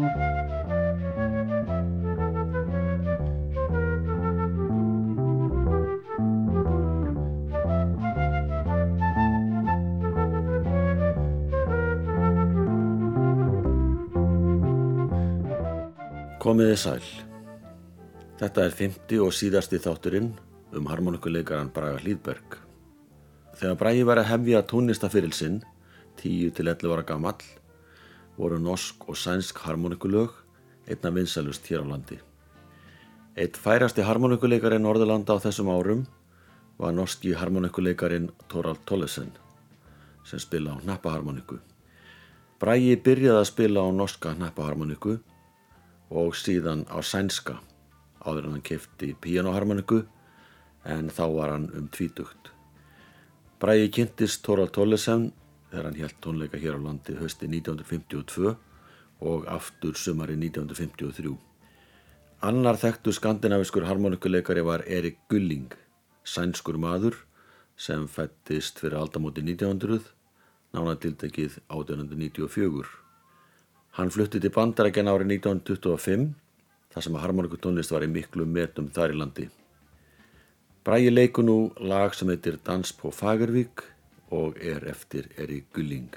Komiði sæl. Þetta er 50 og síðasti þátturinn um harmonikuleikaran Braga Hlýðberg. Þegar Bragi var að hefja tónlistafyril sinn, 10 til 11 ára gammal, voru norsk og sænsk harmonikulög einna vinsalust hér á landi. Eitt færasti harmonikuleikarin Norðurlanda á þessum árum var norski harmonikuleikarin Torald Tollesen sem spila á nappaharmoniku. Bragi byrjaði að spila á norska nappaharmoniku og síðan á sænska áður en hann kefti pianoharmoniku en þá var hann um tvítugt. Bræði kynntist Tóral Tollesen þegar hann held tónleika hér á landi hösti 1952 og aftur sumari 1953. Annar þekktu skandinaviskur harmonikuleikari var Erik Gulling, sænskur maður sem fættist fyrir aldamóti 1900, nánatildekið 1894. Hann flutti til bandarækjan árið 1925 þar sem að harmonikutónlist var í miklu metum þar í landi. Bræi leiku nú lag sem heitir Dans på Fagervík og er eftir Eri Gulling.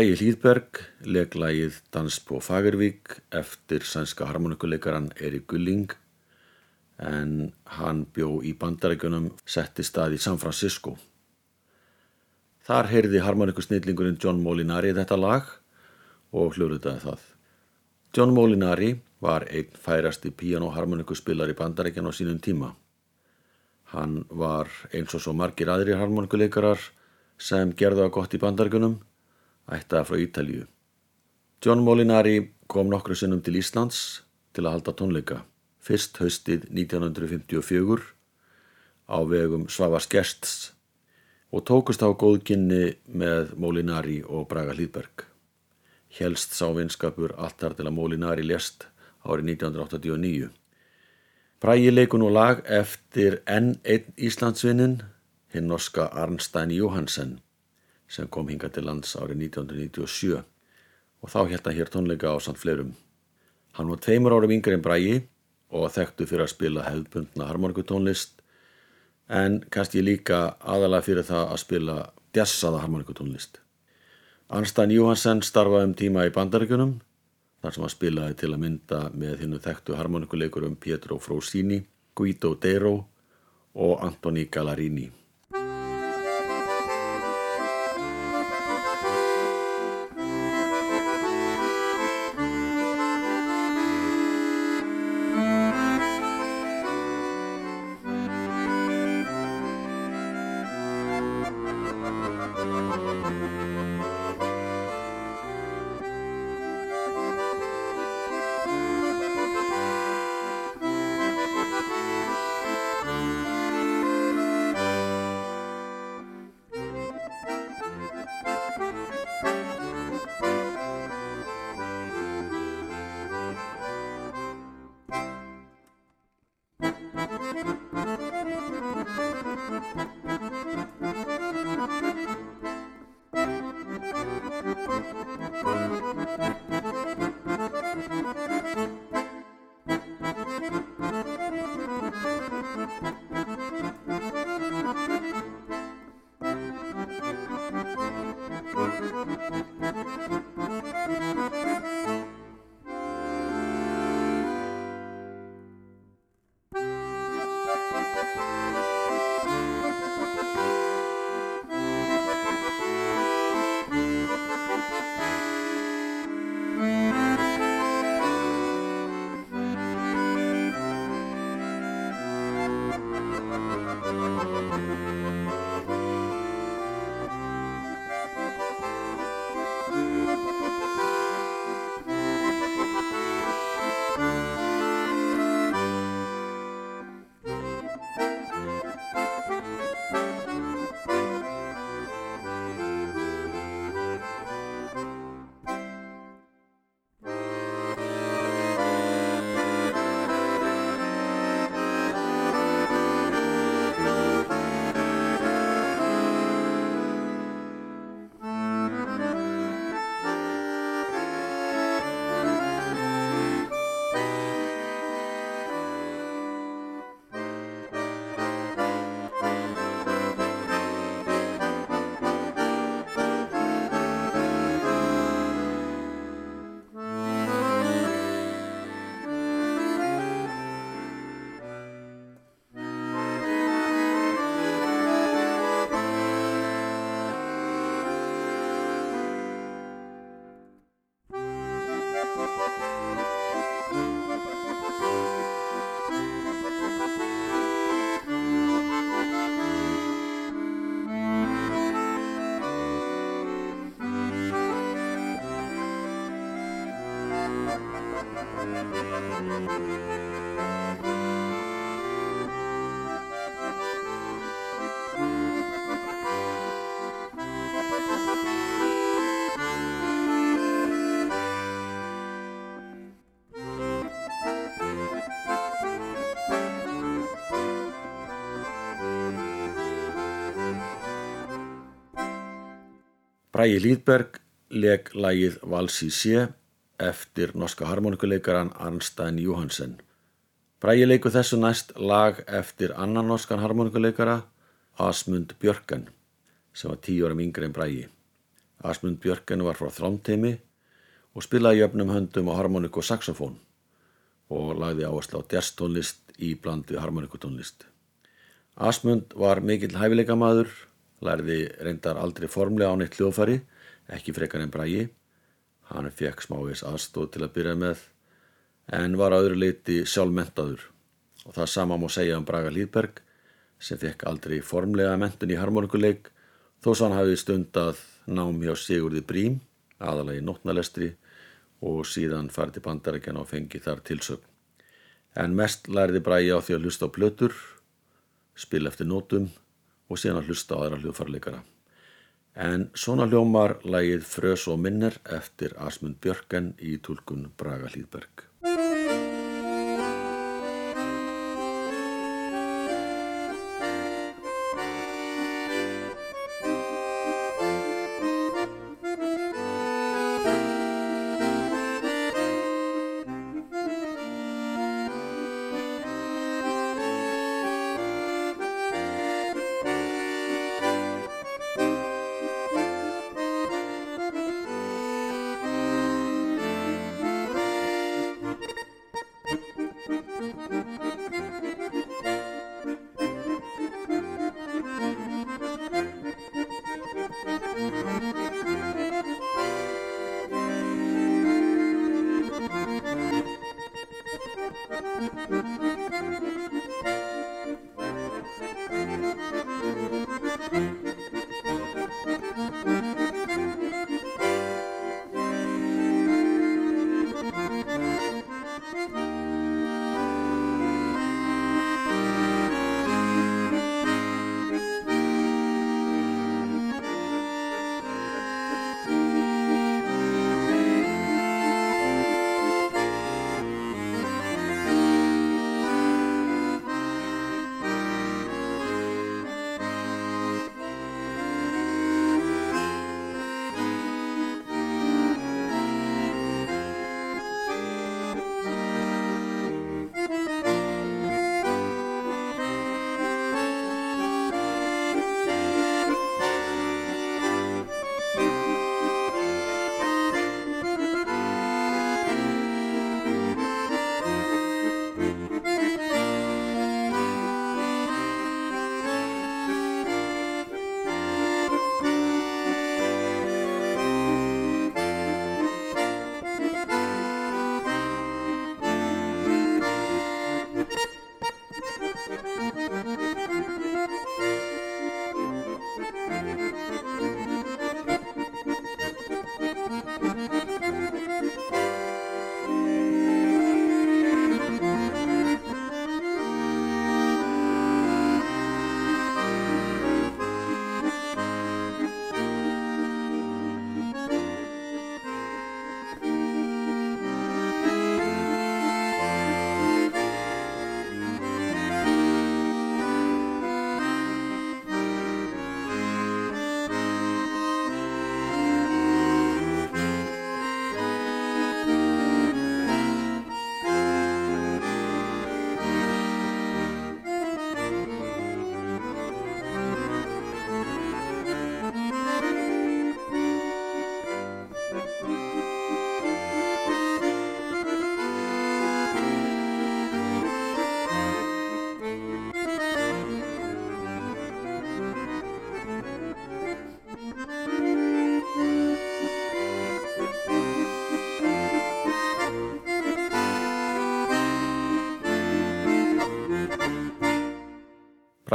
Bræi Hlýðberg leg lægið Dans på Fagervík eftir sænska harmonikuleikaran Erik Gulling en hann bjó í bandarækjunum setti stað í San Francisco. Þar heyrði harmonikusnillingurinn John Molinari þetta lag og hljóruðaði það. John Molinari var einn færasti pianoharmonikuspillar í bandarækjan á sínum tíma. Hann var eins og svo margir aðri harmonikuleikarar sem gerða gott í bandarækjunum ættaða frá Ítalju. John Molinari kom nokkru sinnum til Íslands til að halda tónleika. Fyrst haustið 1954 á vegum Svavars Gersts og tókust á góðkynni með Molinari og Braga Hlýðberg. Helst sá vinskapur alltar til að Molinari lest árið 1989. Bragi leikun og lag eftir enn einn Íslandsvinnin, hinn norska Arnstein Johansen sem kom hinga til lands árið 1997 og þá held hann hér tónleika á samt fleirum. Hann var tveimur árum yngre en Bræi og þekktu fyrir að spila hefðbundna harmonikutónlist en kannski líka aðalega fyrir það að spila djassaða harmonikutónlist. Arnstein Johansen starfaði um tíma í bandaríkunum þar sem hann spilaði til að mynda með hennu þekktu harmonikuleikurum Pietro Frosini, Guido Deiro og Antoni Gallarini. Bræi Lýðberg leg lagið Valsi sé eftir norska harmonikuleikaran Arnstein Johansen. Bræi leiku þessu næst lag eftir annan norskan harmonikuleikara Asmund Björken sem var tíu árum yngre en Bræi. Asmund Björken var frá Þrámteimi og spilaði jöfnum höndum á harmoniku og saxofón og lagði áherslu á jazztónlist í blandi harmonikutónlist. Asmund var mikill hæfileikamaður lærði reyndar aldrei formlega á neitt hljóðfari, ekki frekar en brægi. Hann fekk smávís aðstóð til að byrja með en var að öðru leiti sjálfmentaður og það sama má segja um Braga Lýðberg sem fekk aldrei formlega mentun í harmonikuleik þó svo hann hafi stundað nám hjá Sigurði Brím, aðalagi nótnalestri og síðan farið til bandarækjana og fengi þar tilsögn. En mest lærði Bragi á því að hlusta á blötur, spila eftir nótum og síðan að hlusta á aðra hljóðfarleikara. En svona hljómar lægið Frös og minner eftir Asmund Björken í tólkun Braga Hlýðberg.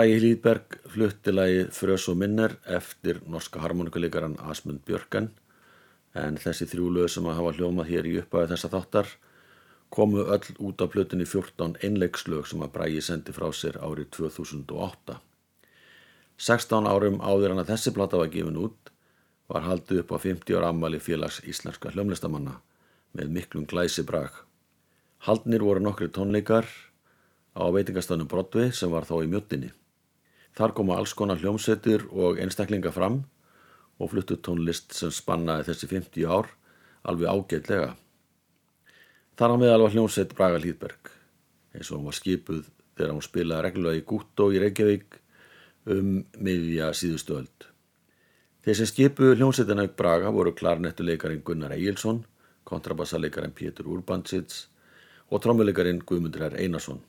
Bræi Hlýðberg flutti lagið Frös og minner eftir norska harmonikuleikaran Asmund Björkan en þessi þrjú lög sem að hafa hljómað hér í uppæðu þessa þáttar komu öll út á plötunni 14 einleikslög sem að Bræi sendi frá sér árið 2008. 16 árum áður en að þessi platta var gefin út var haldið upp á 50 ára ammali félags íslenska hljómlistamanna með miklum glæsi brag. Haldnir voru nokkri tónleikar á veitingastanum Brodvi sem var þá í mjöttinni. Þar koma alls konar hljómsettir og einstaklinga fram og fluttu tónlist sem spannaði þessi 50 ár alveg ágætlega. Þar á meðal var hljómsett Braga Lýðberg eins og hún var skipuð þegar hún spilaði reglulega í Gúttó í Reykjavík um miðja síðustu öld. Þeir sem skipu hljómsettina ykkur Braga voru klarnettuleikarin Gunnar Egilson, kontrabassaleikarin Pétur Urbansits og trommuleikarin Guðmundur R. Einarsson.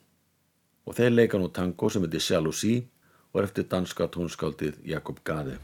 Og þeir leika nú tango sem heitir Jalousie og eftir danska tónskáldið Jakob Gade.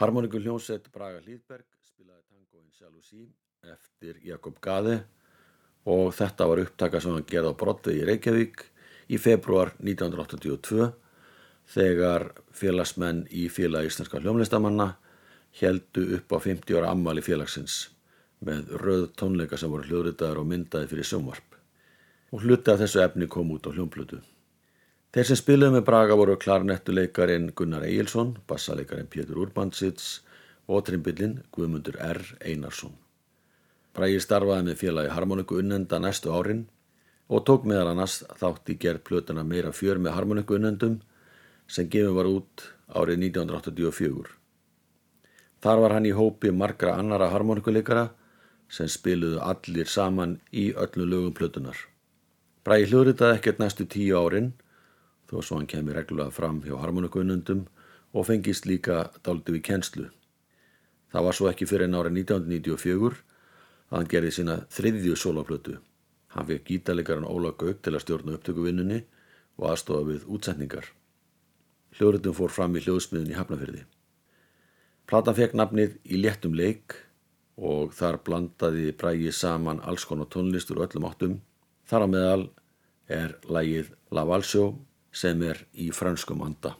Harmoníku hljómsett Braga Hlýðberg spilaði tangoinn Jalousie eftir Jakob Gade og þetta var upptaka sem hann gerði á Broadway í Reykjavík í februar 1982 þegar félagsmenn í félag íslenska hljómlistamanna heldu upp á 50 ára ammali félagsins með röð tónleika sem voru hljóðritaðar og myndaði fyrir sjónvarp og hluti af þessu efni kom út á hljómplötu. Þeir sem spiluði með Braga voru klarnettuleikarin Gunnar Egilson, bassaleikarin Pétur Urbansits og trimbillin Guðmundur R. Einarsson. Bragi starfaði með félagi harmoniku unnenda næstu árin og tók meðal annars þátt í gerð plötuna meira fjör með harmoniku unnendum sem gefið var út árið 1984. Þar var hann í hópi margra annara harmonikuleikara sem spiluðu allir saman í öllu lögum plötunar. Bragi hljóðritaði ekkert næstu tíu árin þó svo hann kemi reglulega fram hjá harmonikunnundum og fengist líka dáliti við kennslu. Það var svo ekki fyrir en árið 1994 að hann gerði sína þriðju soloplötu. Hann fekk gítarleikaran Óla Gaug til að stjórna upptökuvinnunni og aðstofa við útsendingar. Hljóðritum fór fram í hljóðsmiðun í Hafnafjörði. Platan fekk nafnið í léttum leik og þar blandaði brægi saman alls konar tónlistur og öllum áttum. Þar á meðal er lægið La Valsjó sem er í franskum anda.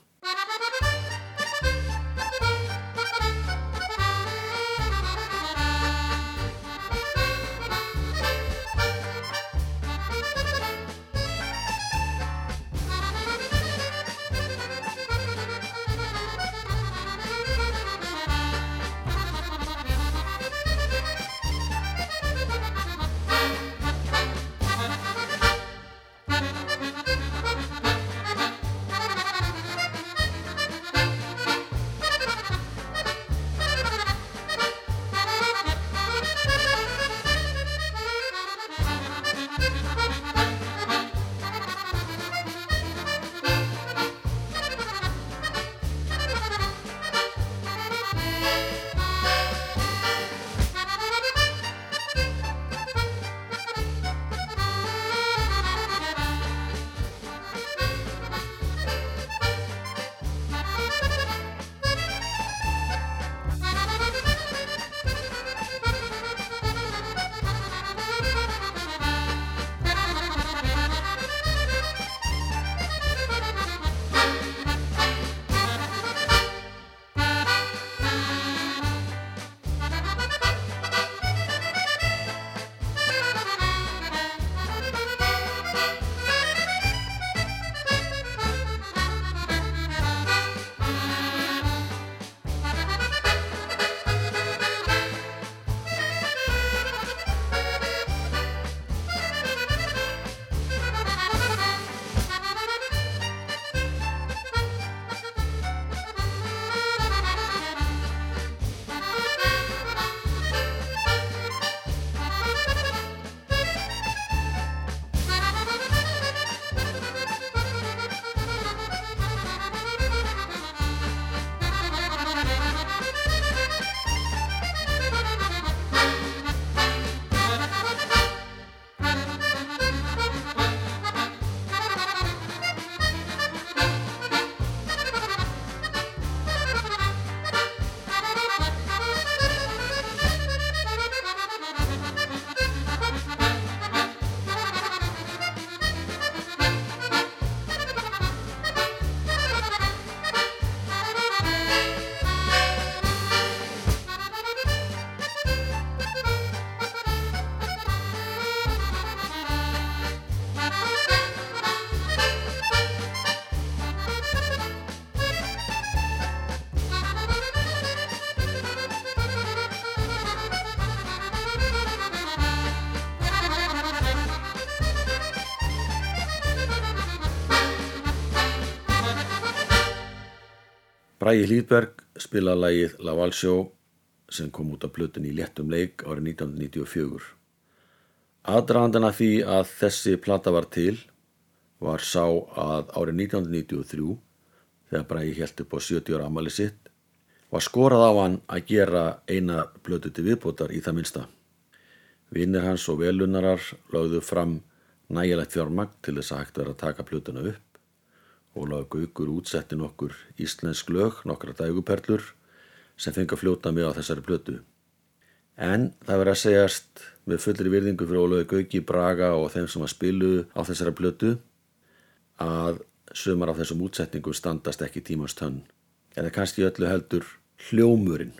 Bræði Hlýðberg spila lægið La Valsjó sem kom út af plötun í léttum leik árið 1994. Aðdraðandana því að þessi plata var til var sá að árið 1993 þegar Bræði held upp á 70 ára amali sitt var skorað á hann að gera eina plötu til viðbótar í það minsta. Vinnir hans og velunarar lögðu fram nægilegt fjármagn til þess að hægt verið að taka plötuna upp Ólaug Gaugur útsetti nokkur íslensk lög, nokkra dæguperlur, sem fengi að fljóta mig á þessari plötu. En það verið að segjast með fullri virðingu fyrir Ólaugur Gauki, Braga og þeim sem að spilu á þessari plötu að sömur af þessum útsetningum standast ekki tímans tönn. Eða kannski öllu heldur hljómurinn.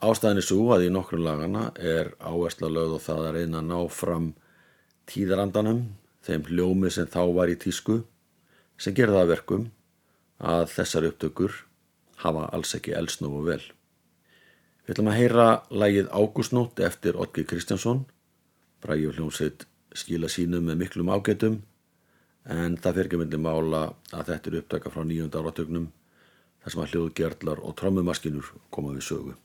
Ástæðin er svo að í nokkrum lagana er áhersla lögð og það að reyna að ná fram tíðarandanum, þeim hljómi sem þá var í tísku, sem gerða að verkum að þessar upptökur hafa alls ekki elsnófu vel. Við ætlum að heyra lægið Ágústnótt eftir Otgi Kristjánsson. Bræði og hljómsveit skila sínu með miklum ágætum en það fyrir ekki myndi mála að þetta er upptaka frá nýjönda áratögnum þar sem að hljóðgerðlar og trommumaskinur koma við sögu.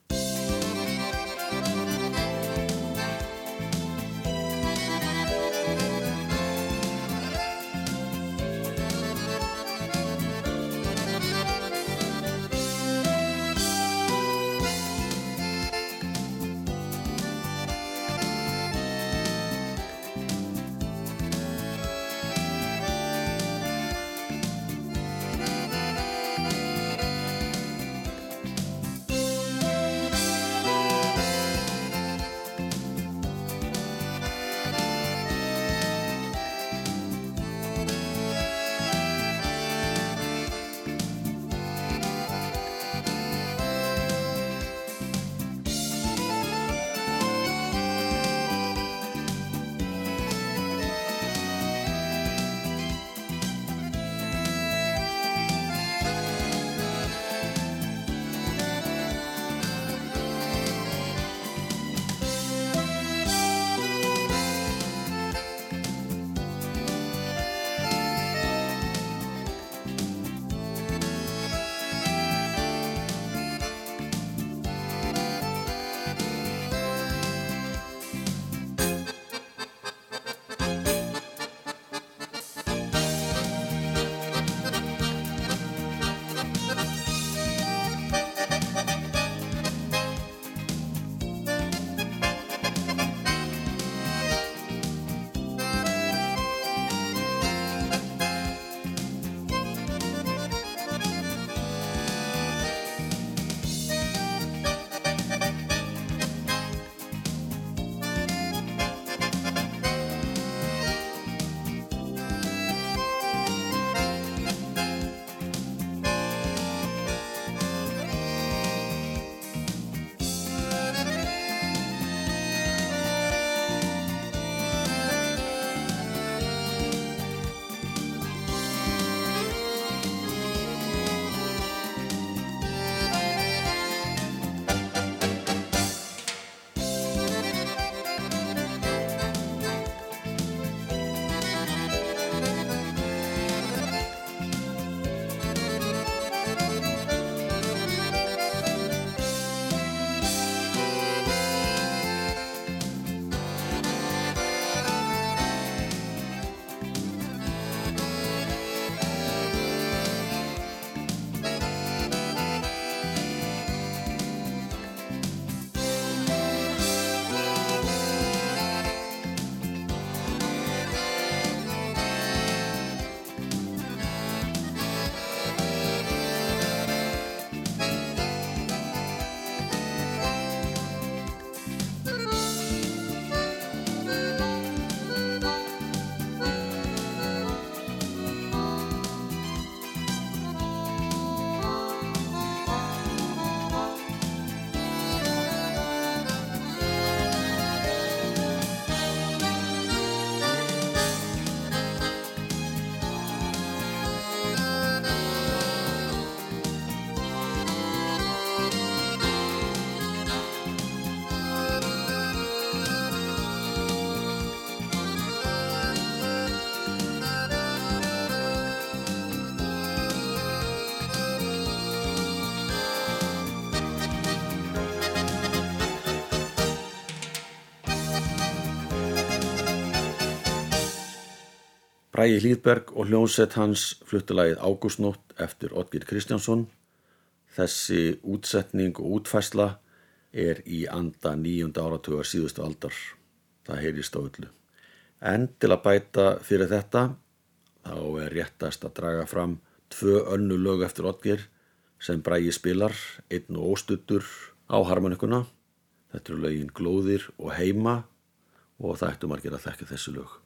Bræði Hlýðberg og hljónsett hans fluttulægið Ágústnótt eftir Otgir Kristjánsson. Þessi útsetning og útfæsla er í anda nýjunda áratugar síðustu aldar. Það heyrist á öllu. En til að bæta fyrir þetta þá er réttast að draga fram tvö önnu lög eftir Otgir sem Brægi spilar einn og óstuttur á harmonikuna. Þetta eru lögin Glóðir og Heima og það ættum að gera þekka þessu lög.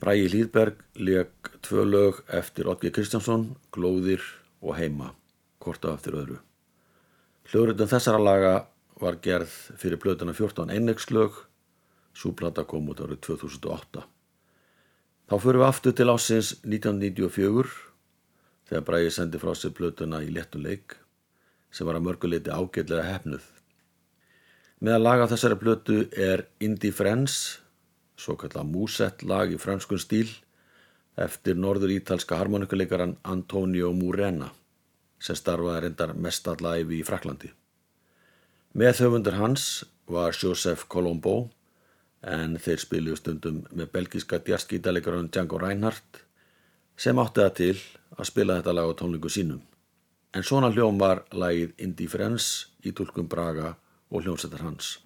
Bræi Lýðberg leik tvö lög eftir Otgi Kristjánsson, Glóðir og Heima, korta eftir öðru. Hljóðröndin þessara laga var gerð fyrir blöðuna 14 einneigslög, súplata kom út árið 2008. Þá fyrir við aftur til ásins 1994 þegar Bræi sendi frá sig blöðuna í letuleik sem var að mörguleiti ágætlega hefnuð. Með að laga þessari blötu er Indie Friends, svo kallar músett lag í franskun stíl, eftir norður ítalska harmonikuleikaran Antonio Murena, sem starfaði reyndar mestallæfi í Fraklandi. Með höfundur hans var Joseph Colombo, en þeir spilu stundum með belgiska djarskítalegarun Django Reinhardt, sem átti það til að spila þetta lag á tónlingu sínum. En svona hljóm var lagið Indie Friends í tólkum Braga og hljómsættar hans.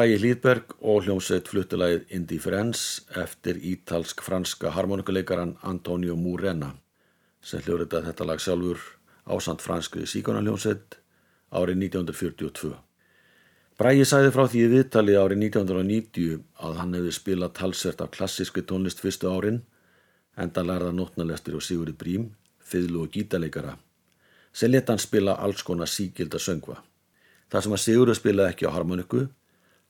Bræi Hlýðberg og hljómsveit fluttulægið Indie Friends eftir ítalsk-franska harmonikuleikaran Antonio Murena sem hljóðrita þetta lag sjálfur ásand franskri síkonarhljómsveit árið 1942. Bræi sæði frá því viðtali árið 1990 að hann hefði spilað talsvert af klassíski tónlist fyrstu árin enda lærða nótnalestir og Sigurði Brím, fiðlu og gítaleikara sem leta hann spila alls konar síkilda söngva. Það sem að Sigurði spilaði ekki á harmoniku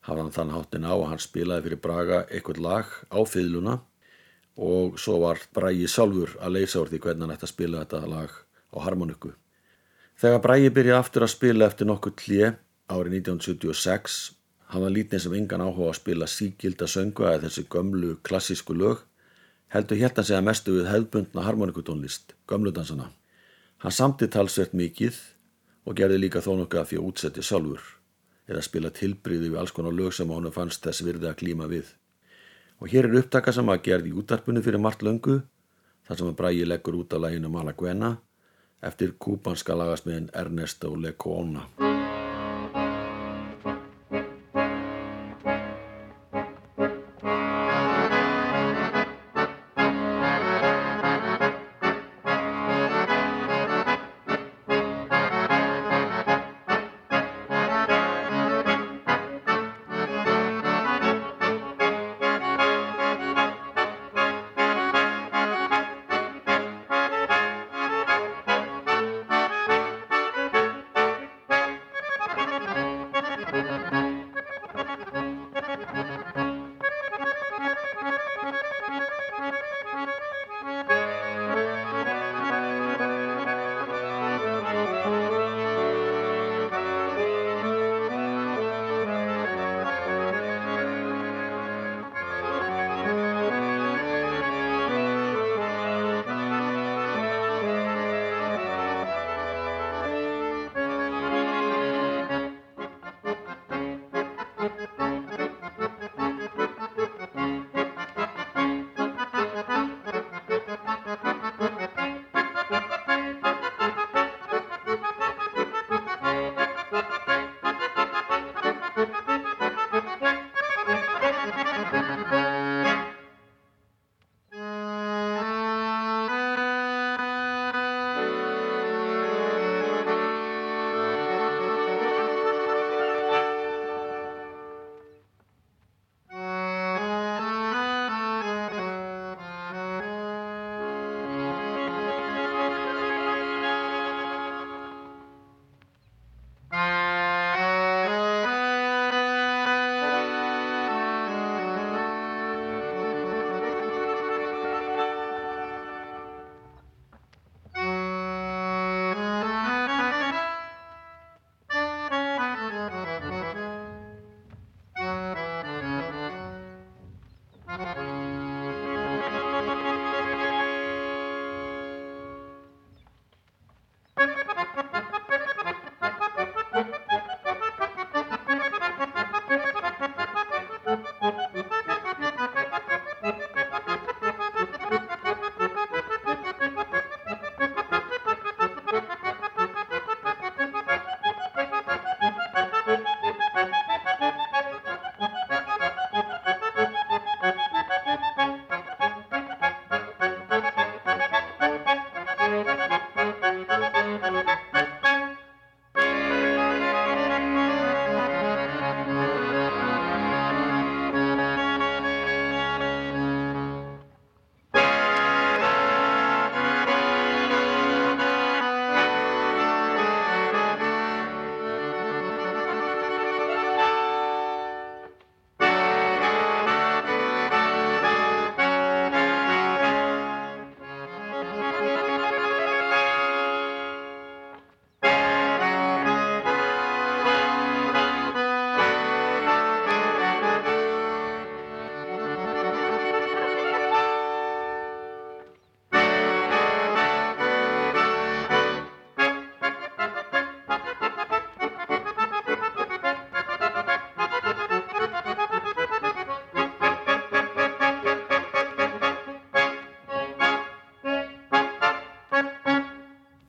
hafði hann þann háttin á að hann spilaði fyrir Braga eitthvað lag á fiðluna og svo var Bragi sjálfur að leysa úr því hvernig hann ætti að spila þetta lag á harmoniku. Þegar Bragi byrjaði aftur að spila eftir nokkuð klið árið 1976 hann var lítið sem engan áhuga að spila síkilda söngu eða þessi gömlu klassísku lög heldur hérna segja mestu við hefðbundna harmonikutónlist, gömludansana. Hann samti talsvert mikið og gerði líka þó nokkuð að því að útsetti sjálfur eða spila tilbríði við alls konar lög sem honum fannst þess virði að klíma við. Og hér er upptaka sem að gerði í útarpunni fyrir margt löngu þar sem að Bræi leggur út af læginu Malaguena eftir kúpanska lagasmiðin Ernesto Lecuona.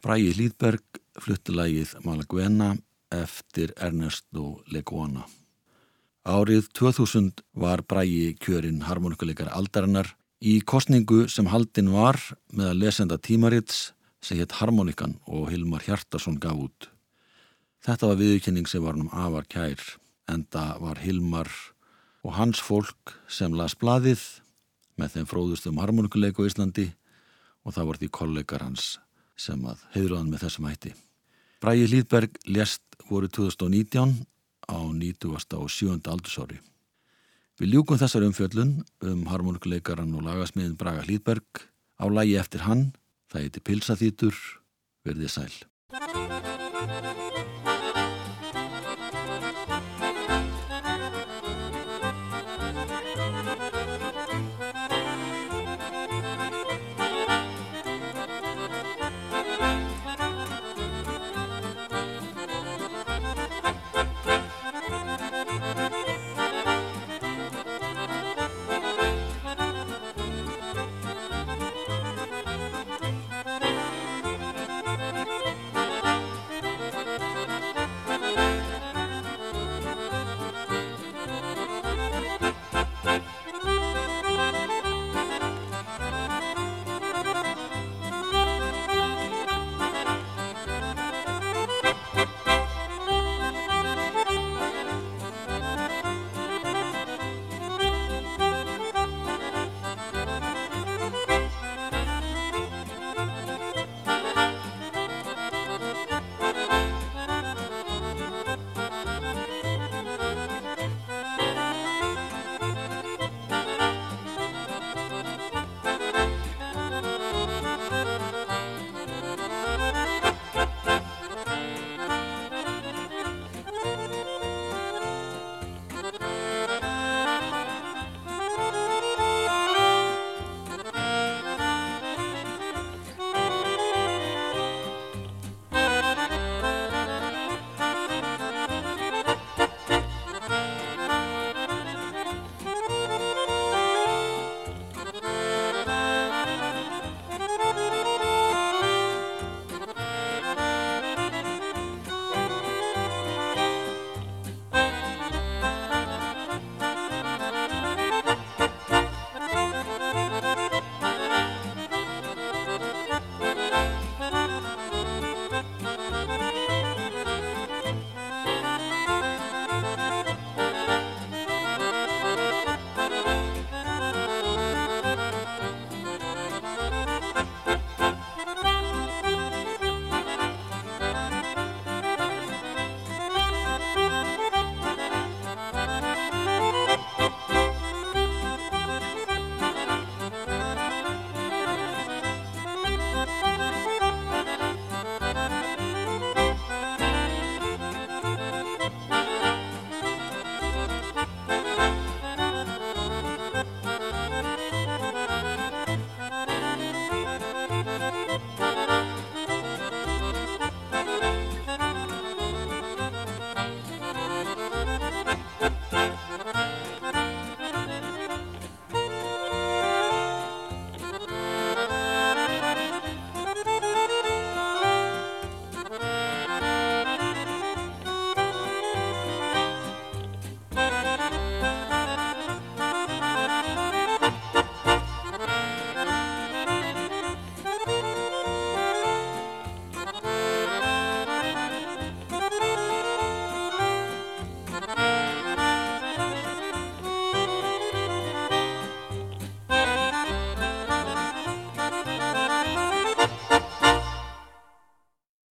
Bræi Hlýðberg flutti lægið Malaguena eftir Ernesto Leguana. Árið 2000 var Bræi kjörinn harmonikuleikar aldarinnar í kostningu sem haldinn var með að lesenda tímarits sem hétt Harmonikan og Hilmar Hjartarsson gaf út. Þetta var viðkynning sem var um afar kær en það var Hilmar og hans fólk sem las bladið með þeim fróðustum harmonikuleiku í Íslandi og það var því kollegar hans sem að heiðraðan með þessum hætti. Bræði Lýðberg lést voru 2019 á 90. og 7. aldursári. Við ljúkum þessar umfjöllun um harmonikuleikaran og lagasmiðin Braga Lýðberg á lagi eftir hann, það heiti Pilsaþýtur, verðið sæl.